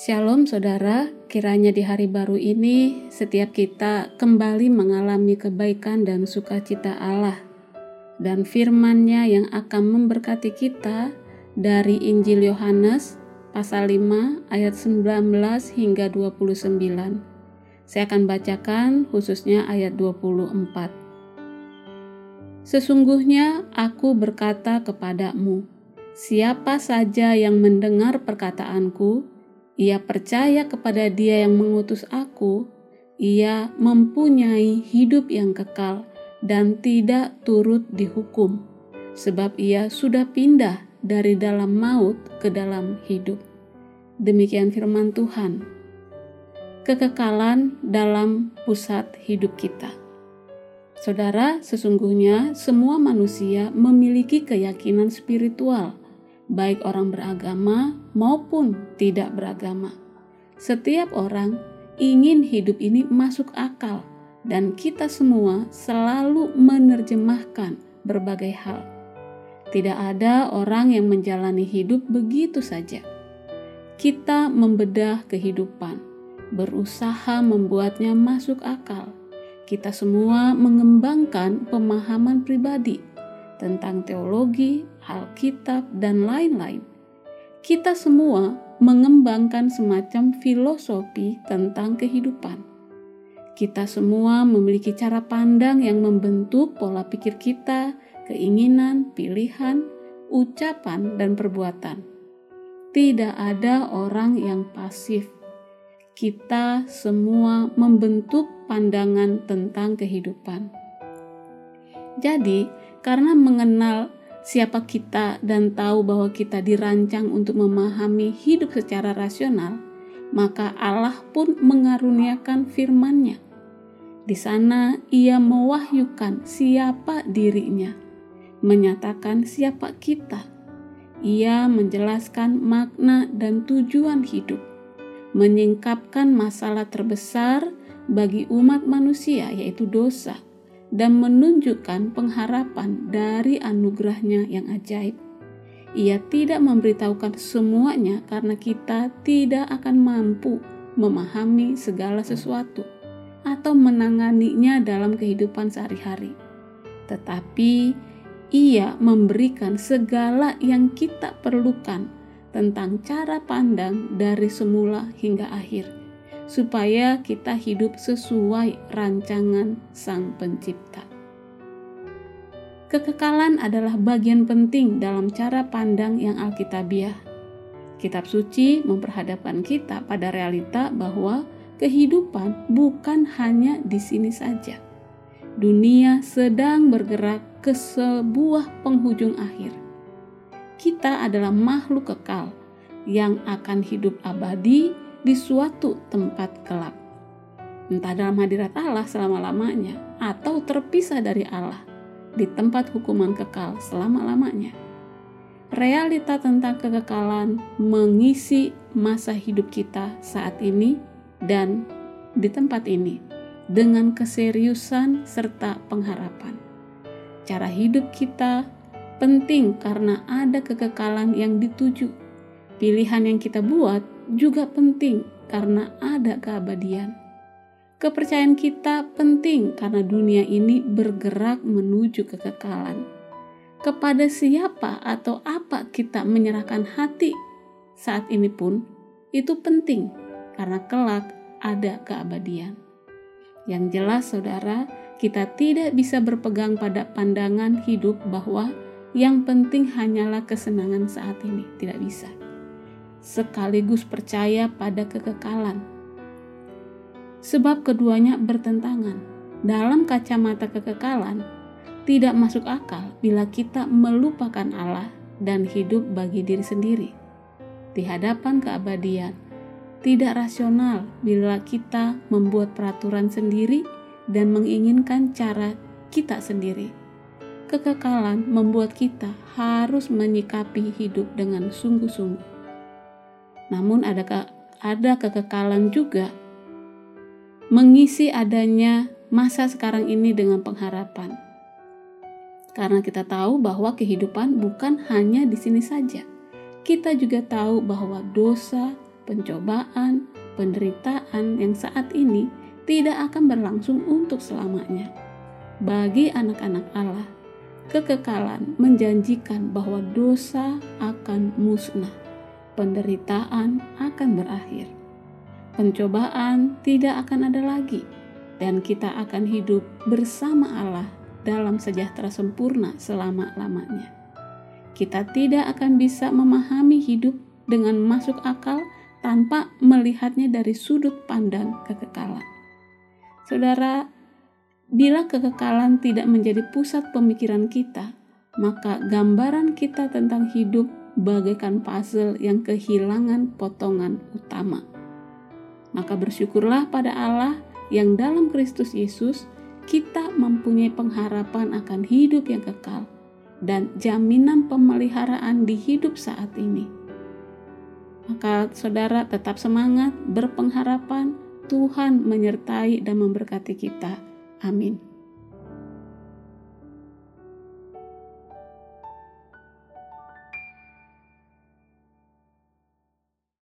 Shalom saudara, kiranya di hari baru ini setiap kita kembali mengalami kebaikan dan sukacita Allah dan firman-Nya yang akan memberkati kita dari Injil Yohanes pasal 5 ayat 19 hingga 29. Saya akan bacakan khususnya ayat 24. Sesungguhnya aku berkata kepadamu, siapa saja yang mendengar perkataanku ia percaya kepada Dia yang mengutus aku, ia mempunyai hidup yang kekal dan tidak turut dihukum, sebab ia sudah pindah dari dalam maut ke dalam hidup. Demikian firman Tuhan. Kekekalan dalam pusat hidup kita. Saudara, sesungguhnya semua manusia memiliki keyakinan spiritual baik orang beragama maupun tidak beragama. Setiap orang ingin hidup ini masuk akal, dan kita semua selalu menerjemahkan berbagai hal. Tidak ada orang yang menjalani hidup begitu saja. Kita membedah kehidupan, berusaha membuatnya masuk akal. Kita semua mengembangkan pemahaman pribadi tentang teologi, Alkitab, dan lain-lain. Kita semua mengembangkan semacam filosofi tentang kehidupan. Kita semua memiliki cara pandang yang membentuk pola pikir kita, keinginan, pilihan, ucapan, dan perbuatan. Tidak ada orang yang pasif. Kita semua membentuk pandangan tentang kehidupan. Jadi, karena mengenal siapa kita dan tahu bahwa kita dirancang untuk memahami hidup secara rasional, maka Allah pun mengaruniakan firman-Nya. Di sana ia mewahyukan siapa dirinya, menyatakan siapa kita. Ia menjelaskan makna dan tujuan hidup, menyingkapkan masalah terbesar bagi umat manusia yaitu dosa dan menunjukkan pengharapan dari anugerahnya yang ajaib. Ia tidak memberitahukan semuanya karena kita tidak akan mampu memahami segala sesuatu atau menanganinya dalam kehidupan sehari-hari. Tetapi ia memberikan segala yang kita perlukan tentang cara pandang dari semula hingga akhir supaya kita hidup sesuai rancangan Sang Pencipta. Kekekalan adalah bagian penting dalam cara pandang yang alkitabiah. Kitab suci memperhadapkan kita pada realita bahwa kehidupan bukan hanya di sini saja. Dunia sedang bergerak ke sebuah penghujung akhir. Kita adalah makhluk kekal yang akan hidup abadi di suatu tempat kelak. Entah dalam hadirat Allah selama-lamanya atau terpisah dari Allah di tempat hukuman kekal selama-lamanya. Realita tentang kekekalan mengisi masa hidup kita saat ini dan di tempat ini dengan keseriusan serta pengharapan. Cara hidup kita penting karena ada kekekalan yang dituju. Pilihan yang kita buat juga penting karena ada keabadian. Kepercayaan kita penting karena dunia ini bergerak menuju kekekalan. Kepada siapa atau apa kita menyerahkan hati saat ini pun itu penting karena kelak ada keabadian. Yang jelas, saudara, kita tidak bisa berpegang pada pandangan hidup bahwa yang penting hanyalah kesenangan saat ini. Tidak bisa sekaligus percaya pada kekekalan. Sebab keduanya bertentangan. Dalam kacamata kekekalan, tidak masuk akal bila kita melupakan Allah dan hidup bagi diri sendiri. Di hadapan keabadian, tidak rasional bila kita membuat peraturan sendiri dan menginginkan cara kita sendiri. Kekekalan membuat kita harus menyikapi hidup dengan sungguh-sungguh namun ada ke, ada kekekalan juga mengisi adanya masa sekarang ini dengan pengharapan. Karena kita tahu bahwa kehidupan bukan hanya di sini saja. Kita juga tahu bahwa dosa, pencobaan, penderitaan yang saat ini tidak akan berlangsung untuk selamanya. Bagi anak-anak Allah, kekekalan menjanjikan bahwa dosa akan musnah, penderitaan akan berakhir, pencobaan tidak akan ada lagi, dan kita akan hidup bersama Allah dalam sejahtera sempurna selama-lamanya. Kita tidak akan bisa memahami hidup dengan masuk akal tanpa melihatnya dari sudut pandang kekekalan. Saudara, bila kekekalan tidak menjadi pusat pemikiran kita, maka gambaran kita tentang hidup bagaikan puzzle yang kehilangan potongan utama. Maka bersyukurlah pada Allah yang dalam Kristus Yesus kita mempunyai pengharapan akan hidup yang kekal dan jaminan pemeliharaan di hidup saat ini maka saudara tetap semangat, berpengharapan, Tuhan menyertai dan memberkati kita. Amin.